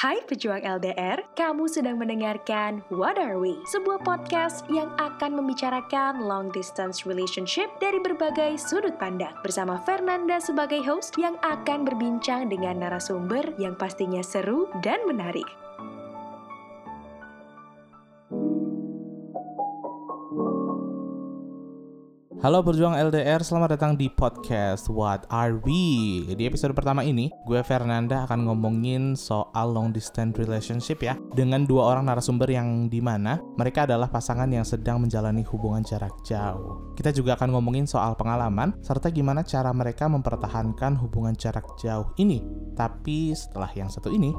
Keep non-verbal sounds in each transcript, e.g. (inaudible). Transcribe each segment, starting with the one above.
Hai pejuang LDR, kamu sedang mendengarkan What Are We? Sebuah podcast yang akan membicarakan long distance relationship dari berbagai sudut pandang bersama Fernanda sebagai host yang akan berbincang dengan narasumber yang pastinya seru dan menarik. Halo berjuang LDR, selamat datang di podcast What Are We? Di episode pertama ini, gue Fernanda akan ngomongin soal long distance relationship ya Dengan dua orang narasumber yang di mana mereka adalah pasangan yang sedang menjalani hubungan jarak jauh Kita juga akan ngomongin soal pengalaman, serta gimana cara mereka mempertahankan hubungan jarak jauh ini Tapi setelah yang satu ini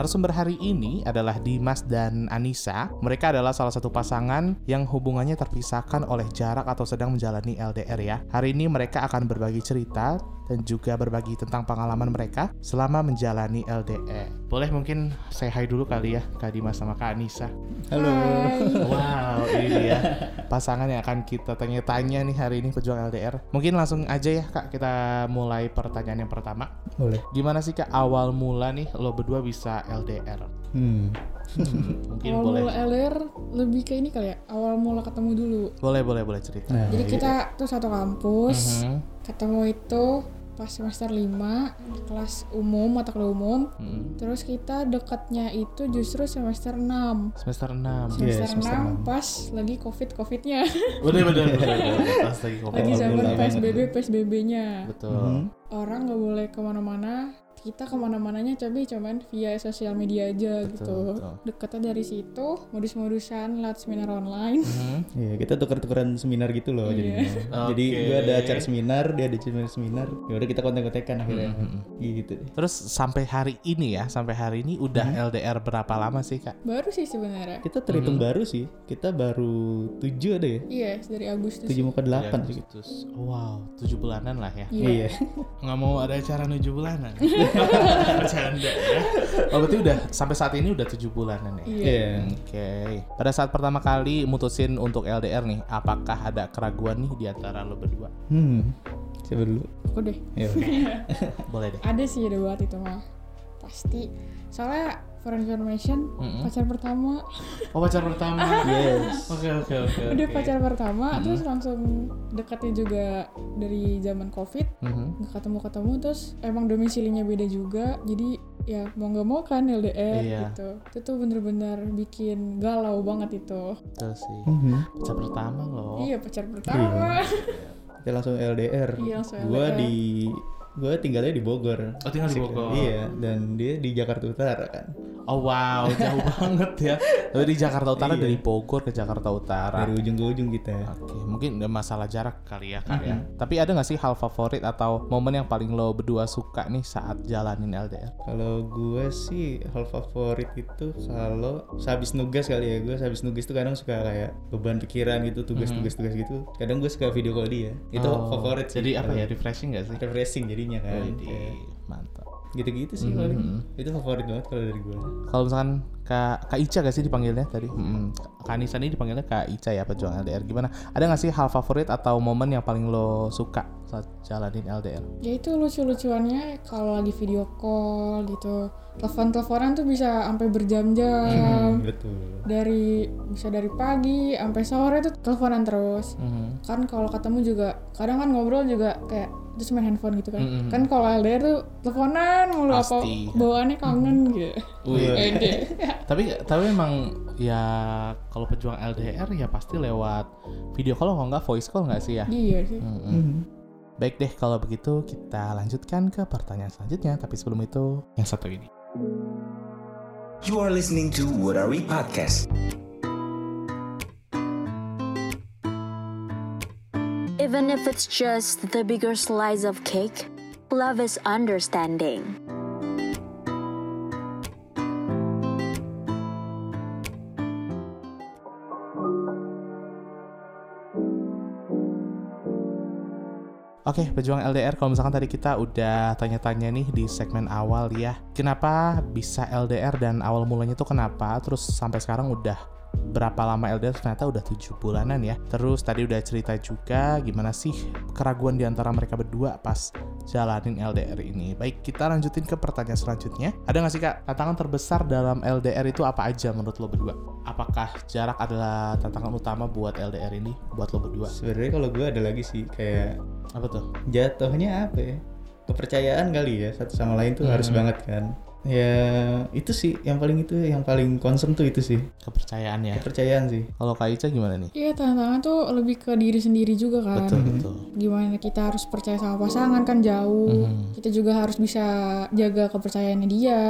Narasumber hari ini adalah Dimas dan Anissa. Mereka adalah salah satu pasangan yang hubungannya terpisahkan oleh jarak atau sedang menjalani LDR ya. Hari ini mereka akan berbagi cerita dan juga berbagi tentang pengalaman mereka selama menjalani LDR. Boleh mungkin saya hai dulu kali ya Kak Dimas sama Kak Anissa. Halo. Wow, ini dia (laughs) pasangan yang akan kita tanya-tanya nih hari ini pejuang LDR. Mungkin langsung aja ya Kak kita mulai pertanyaan yang pertama. Boleh. Gimana sih Kak awal mula nih lo berdua bisa LDR? Hmm. Hmm, mungkin awal boleh. mula LDR lebih ke ini kali ya awal mula ketemu dulu Boleh, boleh, boleh cerita. Nah, jadi kita tuh satu kampus Mhm, ketemu itu pas semester 5 kelas umum mata kuliah umum mhm. terus kita dekatnya itu justru semester 6 Semester 6. semester, semester 6 enam. pas lagi covid covidnya (laughs) Bener, bener, bener, bener. Pas lagi lagi covid. zaman Alhamdulillah. psbb psbb-nya Betul. Mhm. orang nggak boleh ke mana-mana kita ke mana-mananya coba cuman via sosial media aja Betul, gitu betul. deketnya dari situ modus-modusan lewat seminar online Mhm. Iya, kita tuker-tukeran seminar gitu loh Iya. jadinya. Jadi Oke. gue ada acara seminar, dia ada acara seminar. Ya udah kita kontak-kontakan akhirnya. Mhm. Gitu deh. Terus sampai hari ini ya, sampai hari ini udah LDR berapa lama sih Kak? baru sih sebenarnya Kita terhitung baru sih. Kita baru 7 ada ya. Iya, dari Agustus. 7 muka 8 sih. Agustus. Wow, 7 bulanan lah ya. Iya. Iya. Nggak mau ada acara 7 bulanan. (laughs) (laughs) Bercanda ya. Oh, berarti udah sampai saat ini udah 7 bulanan ya. Iya. Iya. Oke. Pada saat pertama kali mutusin untuk LDR nih, apakah ada keraguan nih di antara lo berdua? Hmm. Siapa dulu? Aku deh. Ya. (laughs) Boleh deh. Ada sih ada buat itu mah. Pasti. Soalnya for information, Mm-mm. pacar pertama, Oh, pacar pertama. (laughs) yes. Oke, oke, oke. udah oke. pacar pertama, terus langsung dekatnya juga dari zaman covid, Mhm. nggak ketemu-ketemu, terus emang domisilinya beda juga, jadi ya mau nggak mau kan LDR Iya. gitu. Itu tuh bener-bener bikin galau banget itu. Betul sih. Mhm. Pacar pertama loh. Iya pacar pertama. Kita (laughs) langsung LDR. Iya, langsung Gua LDR. di gua tinggalnya di Bogor. Oh, tinggal di. Bogor. Iya, dan dia di Jakarta Utara kan. Oh wow, jauh (laughs) banget ya. Tapi di Jakarta Utara Iya. dari Bogor ke Jakarta Utara. Dari ujung ke ujung kita. Oke, mungkin ada masalah jarak kali ya kak ya. Tapi ada nggak sih hal favorit atau momen yang paling lo berdua suka nih saat jalanin LDR? Kalau gue sih hal favorit itu kalau sehabis nugas kali ya gue sehabis nugas tuh kadang suka kayak beban pikiran gitu tugas-tugas tugas gitu kadang gue suka video call dia itu Oh, favorit sih Jadi apa ya refreshing nggak sih? refreshing jadinya kan mantap. Gitu-gitu sih Mhm. paling itu favorit banget kalau dari gue Kalau misalkan Kak, Kak Ica gak sih dipanggilnya tadi? Hmm. Kak Anissa ini dipanggilnya Kak Ica ya pejuang LDR. Gimana? Ada gak sih hal favorit atau momen yang paling lo suka saat jalanin LDR? ya itu lucu-lucuannya kalau lagi video call gitu telepon-teleponan tuh bisa sampai berjam-jam Hmm, betul dari bisa dari pagi sampai sore tuh teleponan terus Mhm. kan kalau ketemu juga kadang kan ngobrol juga kayak terus main handphone gitu kan Mm-mm. kan kalau LDR tuh teleponan mulu apa bawaannya kangen gitu Wih. Pede. (laughs) tapi tapi memang ya kalau pejuang LDR ya pasti lewat video call kalau nggak voice call nggak sih ya? iya sih Mm-mm. Mhm. Baik deh kalau begitu kita lanjutkan ke pertanyaan selanjutnya. Tapi sebelum itu yang satu ini. You are listening to What Are We Podcast. Even if it's just the bigger slice of cake, love is understanding. Oke, pejuang LDR kalau misalkan tadi kita udah tanya-tanya nih di segmen awal ya. Kenapa bisa LDR dan awal mulanya tuh kenapa? Terus sampai sekarang udah berapa lama LDR ternyata udah tujuh bulanan ya. Terus tadi udah cerita juga gimana sih keraguan di antara mereka berdua pas jalanin LDR ini. Baik, kita lanjutin ke pertanyaan selanjutnya. Ada nggak sih kak tantangan terbesar dalam LDR itu apa aja menurut lo berdua? Apakah jarak adalah tantangan utama buat LDR ini buat lo berdua? Sebenarnya kalau gue ada lagi sih kayak Apa tuh? jatuhnya apa ya? Kepercayaan kali ya satu sama lain tuh harus Hmm. banget kan. Ya itu sih yang paling itu yang paling concern tuh itu sih Kepercayaan ya. kepercayaan sih. Kalau Kak Ica gimana nih? Iya tantangan tuh lebih ke diri sendiri juga kan. Betul betul. Gimana kita harus percaya sama pasangan kan jauh. Mhm. Kita juga harus bisa jaga kepercayaannya dia.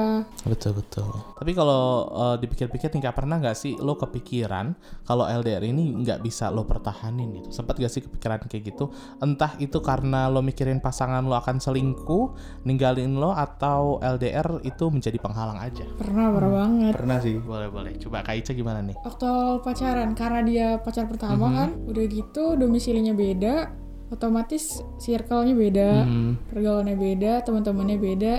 Betul betul. Tapi kalau eh, dipikir-pikir nih Kak, pernah nggak sih lo kepikiran kalau LDR ini nggak bisa lo pertahanin gitu? Sempat gak sih kepikiran kayak gitu? Entah itu karena lo mikirin pasangan lo akan selingkuh, ninggalin lo, atau LDR itu menjadi penghalang aja? Pernah pernah banget. Pernah sih. Boleh boleh. Coba Kak Ica gimana nih? Waktu pacaran karena dia pacar pertama Mhm. kan, udah gitu domisilinya beda, otomatis circle-nya beda, Hmm, pergaulannya beda, teman-temannya beda.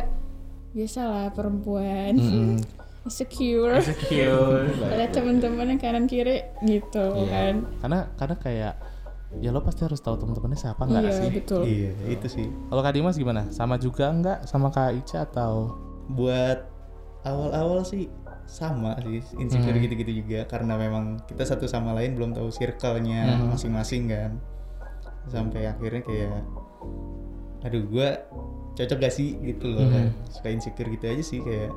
Biasalah perempuan. mm-mm. (laughs) Insecure. Insecure. (laughs) Ada teman-teman yang kanan kiri gitu Iya. kan. Karena karena kayak ya lo pasti harus tahu teman-temannya siapa nggak Iya, sih? betul. Iya itu sih. Kalau Kak Dimas gimana? Sama juga nggak sama Kak Ica atau? Buat awal-awal sih sama sih insecure Hmm. gitu-gitu juga karena memang kita satu sama lain belum tahu circle-nya Hmm. masing-masing kan. Sampai akhirnya kayak aduh gua cocok gak sih gitu loh Hmm. kan. Suka insecure gitu aja sih kayak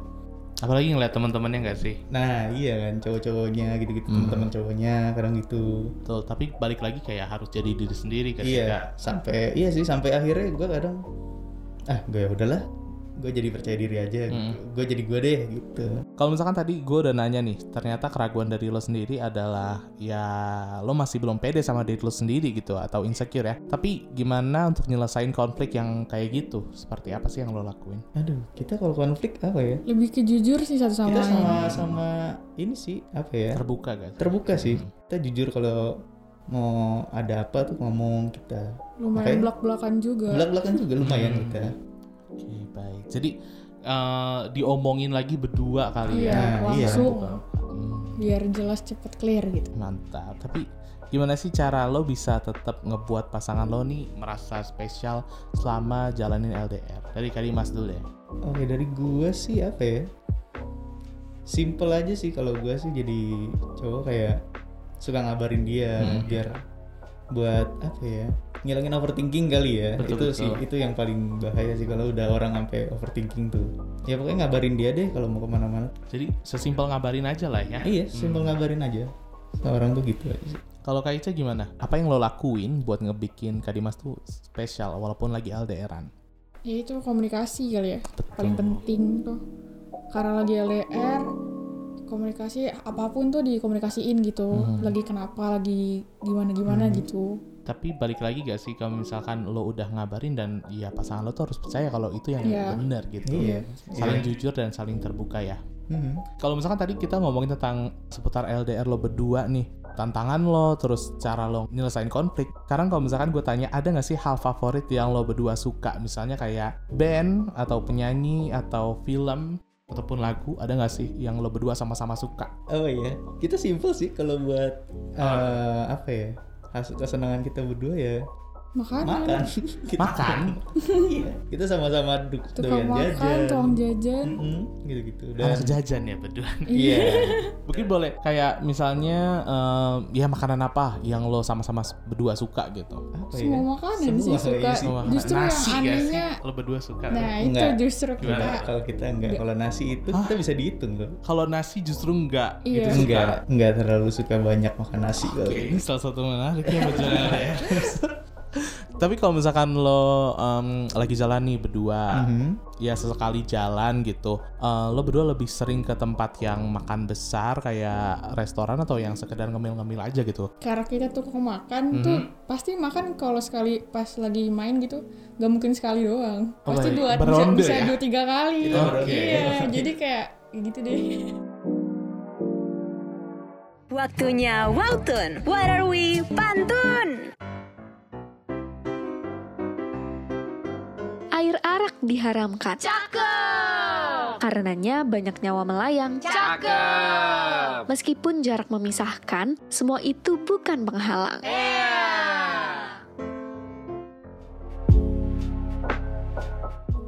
Apalagi ngeliat teman-temannya nggak sih? Nah iya kan cowok-cowoknya gitu-gitu Hmm. teman-teman cowoknya kadang gitu. Betul, tapi balik lagi kayak harus jadi diri sendiri kan? Iya sampai iya sih sampai akhirnya gue kadang ah gue ya udahlah gue jadi percaya diri aja gitu. Hmm. gue jadi gue deh gitu. Kalau misalkan tadi gue udah nanya nih, ternyata keraguan dari lo sendiri adalah ya lo masih belum pede sama diri lo sendiri gitu atau insecure ya. Tapi gimana untuk nyelesain konflik yang kayak gitu? Seperti apa sih yang lo lakuin? Aduh kita kalau konflik apa ya? Lebih ke jujur sih satu sama kita lain. sama sama ini sih apa ya? Terbuka gak? sih? Terbuka sih. Kita jujur kalau mau ada apa tuh ngomong kita. Lumayan Makanya- belak-belakan juga. Belak-belakan juga lumayan Hmm. kita. Oke baik. Jadi eh, diomongin lagi berdua kali Iya, ya. Nah, iya. langsung. Hmm, Biar jelas cepet clear gitu. mantap. Tapi gimana sih cara lo bisa tetap ngebuat pasangan lo nih merasa spesial selama jalanin LDR? Dari Kak Dimas dulu ya. Oke dari gue sih apa ya? Simple aja sih kalau gue sih jadi cowok kayak suka ngabarin dia Hmm. biar buat apa ya? Ngilangin overthinking kali ya. Betul, itu betul. sih itu yang paling bahaya sih kalau udah orang sampai overthinking tuh. Ya pokoknya ngabarin dia deh kalau mau ke mana-mana. Jadi sesimpel ngabarin aja lah ya. Iya, simple ngabarin aja. Orang tuh gitu aja sih. Kalau Kak Ica gimana? Apa yang lo lakuin buat ngebikin Kak Dimas tuh spesial walaupun lagi LDRan? Ya itu komunikasi kali ya. Paling penting tuh. Karena lagi LDR, komunikasi apa pun tuh dikomunikasiin gitu. Hmm. Lagi kenapa, lagi gimana-gimana gitu. Tapi balik lagi gak sih kalau misalkan lo udah ngabarin dan ya pasangan lo tuh harus percaya kalau itu yang Iya. benar gitu. Iya. Saling Iya. jujur dan saling terbuka ya. Mhm. Kalau misalkan tadi kita ngomongin tentang seputar LDR lo berdua nih, tantangan lo, terus cara lo nyelesain konflik. Sekarang kalau misalkan gue tanya, ada nggak sih hal favorit yang lo berdua suka? Misalnya kayak band, atau penyanyi, atau film, ataupun lagu, ada nggak sih yang lo berdua sama-sama suka? Oh iya, kita simple sih kalau buat eh, apa ya? Hasil kesenangan kita berdua ya Makanan. makan. Kita- (laughs) Makan? iya, kita sama-sama duk doyan makan, jajan. tukang jajan. Mm-mm, gitu-gitu. Anak Dan jajan ya berdua. (laughs) iya, Mungkin boleh kayak misalnya em, ya makanan apa yang lo sama-sama berdua suka gitu. apa Semua ya? makanan Semua sih suka. sih. Semua Justru nasi yang anehnya, Lo berdua suka. nah itu Enggak. justru kita. kalau kita enggak. Kalau nasi itu Hah? kita bisa dihitung loh. Kalau nasi justru enggak. Iya. gitu Enggak, enggak terlalu suka banyak makan nasi Oke, kalau. ini salah satu menariknya berjalan (laughs) LDR. Tapi kalau misalkan lo em, lagi jalan nih berdua, Mhm. ya sesekali jalan gitu, eh, lo berdua lebih sering ke tempat yang makan besar kayak restoran atau yang sekedar ngemil-ngemil aja gitu? Karena kita tuh kok makan Mhm. tuh pasti makan kalau sekali pas lagi main gitu gak mungkin sekali doang. Oh, Pasti baik. dua bisa, bisa ya? dua tiga kali. Kita beronde. (laughs) Iya, jadi kayak gitu deh. Waktunya Waltun. What are we? Pantun. Air arak diharamkan. karenanya banyak nyawa melayang. Meskipun jarak memisahkan, semua itu bukan penghalang.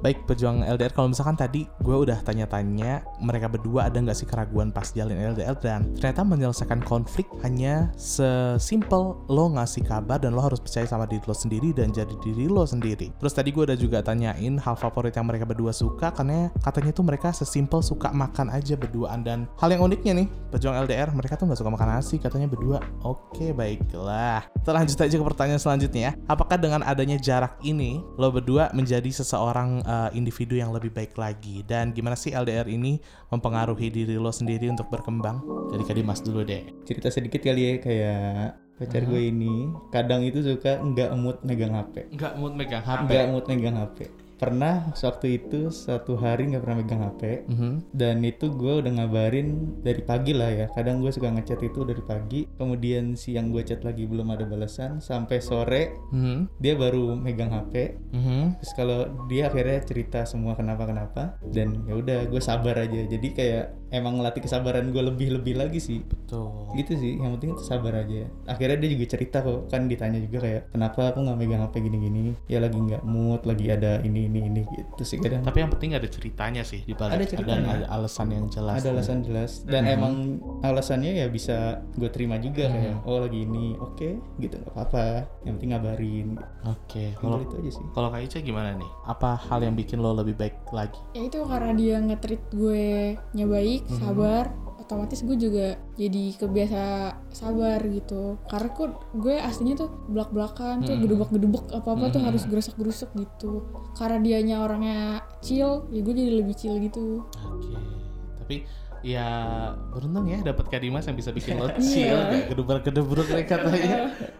Baik pejuang LDR kalau misalkan tadi gue udah tanya-tanya mereka berdua ada nggak sih keraguan pas jalin LDR dan ternyata menyelesaikan konflik hanya sesimpel lo ngasih kabar dan lo harus percaya sama diri lo sendiri dan jadi diri lo sendiri. Terus tadi gue udah juga tanyain hal favorit yang mereka berdua suka karena katanya tuh mereka sesimpel suka makan aja berduaan dan hal yang uniknya nih pejuang LDR mereka tuh nggak suka makan nasi katanya berdua. Oke baiklah. Kita lanjut aja ke pertanyaan selanjutnya ya. Apakah dengan adanya jarak ini lo berdua menjadi seseorang uh, individu yang lebih baik lagi. Dan gimana sih LDR ini mempengaruhi diri lo sendiri untuk berkembang? Dari kadi mas dulu deh. Cerita sedikit kali ya kayak pacar gue ini kadang itu suka nggak mood megang HP nggak mood megang HP nggak mood megang HP pernah waktu itu satu hari nggak pernah megang HP Mhm. dan itu gue udah ngabarin dari pagi lah ya. Kadang gue suka ngechat itu dari pagi kemudian siang gue chat lagi belum ada balasan sampai sore Mhm. dia baru megang HP Mhm. terus kalau dia akhirnya cerita semua kenapa kenapa dan ya udah gue sabar aja. Jadi kayak emang ngelatih kesabaran gue lebih lebih lagi sih. Betul. Gitu sih yang penting itu sabar aja. Akhirnya dia juga cerita kok kan ditanya juga kayak kenapa aku nggak megang HP gini-gini? Ya lagi nggak mood lagi ada ini ini ini gitu sih kadang tapi yang penting ada ceritanya sih di balik. Ada ada, ceritanya. ada alasan yang jelas ada alasan jelas. Dan emang alasannya ya bisa gue terima juga kayak oh lagi ini oke gitu nggak apa-apa. Yang penting ngabarin. Oke kalau kalau itu aja sih. kalau kak Ica gimana nih? Apa hal yang bikin lo lebih baik lagi? Ya itu karena dia nge-treat gue nya baik sabar otomatis gue juga jadi kebiasa sabar gitu. Karena kok gue aslinya tuh belak belakan tuh gedubak gedubuk apa apa tuh harus gerusak gerusuk gitu. Karena dianya orangnya chill ya gue jadi lebih chill gitu. Oke, tapi ya beruntung ya dapat Kak Dimas yang bisa bikin lo (laughs) Iya. chill, gak gedebrak-gedebruk nih katanya.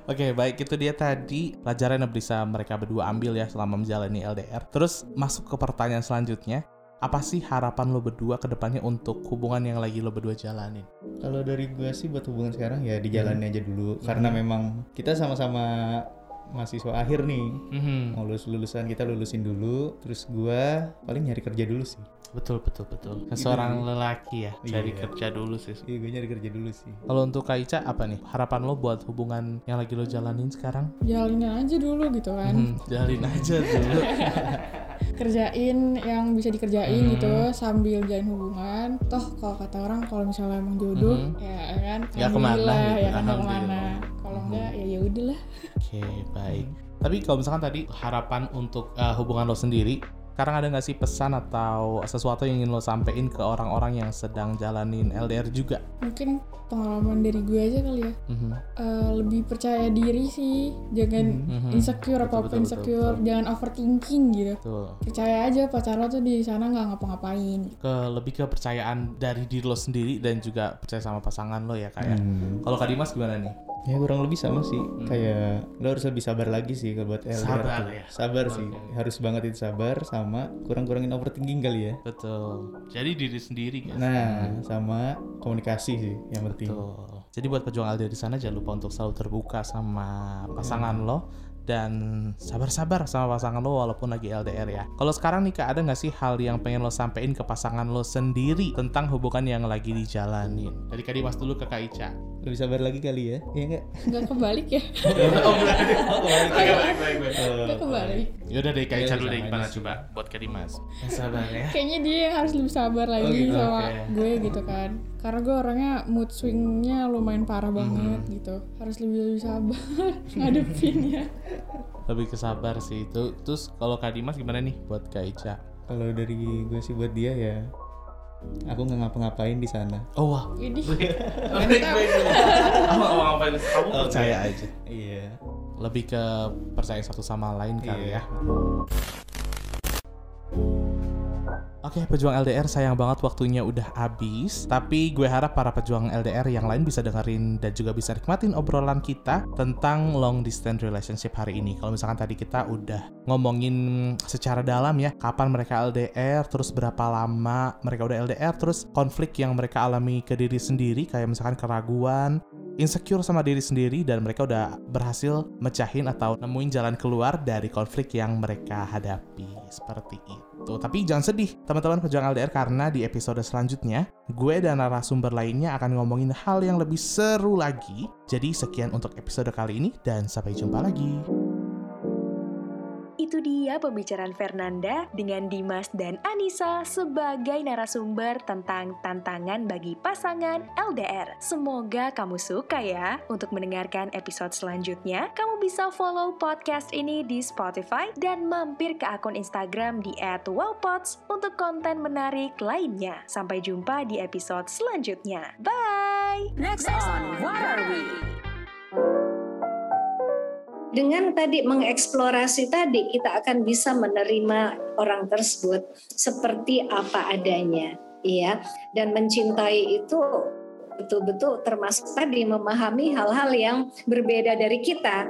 Oke, baik itu dia tadi. Pelajaran yang bisa mereka berdua ambil ya selama menjalani LDR. Terus masuk ke pertanyaan selanjutnya, apa sih harapan lo berdua ke depannya untuk hubungan yang lagi lo berdua jalanin? Kalau dari gue sih buat hubungan sekarang ya dijalanin aja dulu karena memang kita sama-sama mahasiswa akhir nih Mhm. mau lulus lulusan kita lulusin dulu terus gua paling nyari kerja dulu sih Betul betul betul. Seorang Gitu. lelaki ya, cari Iya. kerja dulu sih. iya gue nyari kerja dulu sih Kalau untuk Kak Ica apa nih harapan lo buat hubungan yang lagi lo jalanin sekarang? jalanin aja dulu gitu kan Hmm, jalin aja dulu. (laughs) kerjain yang bisa dikerjain gitu sambil jalin hubungan. Toh kalau kata orang kalau misalnya emang jodoh Mhm. ya kan Ya ke mana gitu, ya kan ke mana. kalau enggak ya ya udahlah. Oke, baik. Tapi kalau misalkan tadi harapan untuk uh, hubungan lo sendiri, sekarang ada nggak sih pesan atau sesuatu yang ingin lo sampein ke orang-orang yang sedang jalanin LDR juga? mungkin pengalaman dari gue aja kali ya Mhm. Eh, lebih percaya diri sih jangan Mhm. insecure Betul, apa apa betul, insecure betul, jangan overthinking gitu Tuh, percaya aja pacar lo tuh di sana nggak ngapa-ngapain ke lebih ke percayaan dari diri lo sendiri dan juga percaya sama pasangan lo ya kayak. Hmm. Kalau Kak Dimas gimana nih? Ya kurang lebih sama sih kayak lo harus lebih sabar lagi sih kalau buat LDR Hmm. Sabar tuh. ya? sabar sih Oke. harus banget itu sabar sama kurang-kurangin overthinking kali ya Betul. Jadi diri sendiri guys. nah sama komunikasi sih yang penting Betul. Jadi buat pejuang LDR di sana jangan lupa untuk selalu terbuka sama pasangan lo dan sabar-sabar sama pasangan lo walaupun lagi LDR ya. Kalau sekarang nih Kak, ada nggak sih hal yang pengen lo sampein ke pasangan lo sendiri tentang hubungan yang lagi dijalanin? Dari Kak Dimas dulu ke Kak Ica. lebih sabar lagi kali ya iya enggak nggak kebalik ya oh, baik, baik, baik. nggak kebalik Yaudah deh Kak Ica dulu deh gimana coba buat Kak Dimas. Yang sabar ya. kayaknya dia yang harus lebih sabar lagi gitu, sama gue gitu kan karena gue orangnya mood swingnya lumayan parah banget gitu harus lebih lebih sabar (laughs) ngadepinnya Lebih kesabar sih itu. Terus kalau Kak Dimas gimana nih buat Kak Ica? kalau dari gue sih buat dia ya aku nggak ngapa-ngapain di sana Oh wah. ini. (laughs) Kamu ngapain? Kamu percaya aja. iya lebih ke percaya satu sama lain kali Iya. ya. Oke, pejuang LDR sayang banget waktunya udah habis. Tapi gue harap para pejuang LDR yang lain bisa dengerin dan juga bisa nikmatin obrolan kita tentang long distance relationship hari ini. Kalau misalkan tadi kita udah ngomongin secara dalam ya, kapan mereka LDR, terus berapa lama mereka udah LDR, terus konflik yang mereka alami ke diri sendiri, kayak misalkan keraguan, insecure sama diri sendiri dan mereka udah berhasil mecahin atau nemuin jalan keluar dari konflik yang mereka hadapi seperti itu. Gitu. Tapi jangan sedih teman-teman pejuang LDR karena di episode selanjutnya gue dan narasumber lainnya akan ngomongin hal yang lebih seru lagi. Jadi sekian untuk episode kali ini dan sampai jumpa lagi. Itu dia pembicaraan Fernanda dengan Dimas dan Anissa sebagai narasumber tentang tantangan bagi pasangan LDR. Semoga kamu suka ya. Untuk mendengarkan episode selanjutnya, kamu bisa follow podcast ini di Spotify dan mampir ke akun Instagram di @wowpods untuk konten menarik lainnya. Sampai jumpa di episode selanjutnya. Bye! Next on What Are We? Dengan tadi mengeksplorasi tadi kita akan bisa menerima orang tersebut seperti apa adanya ya dan mencintai itu betul-betul termasuk tadi memahami hal-hal yang berbeda dari kita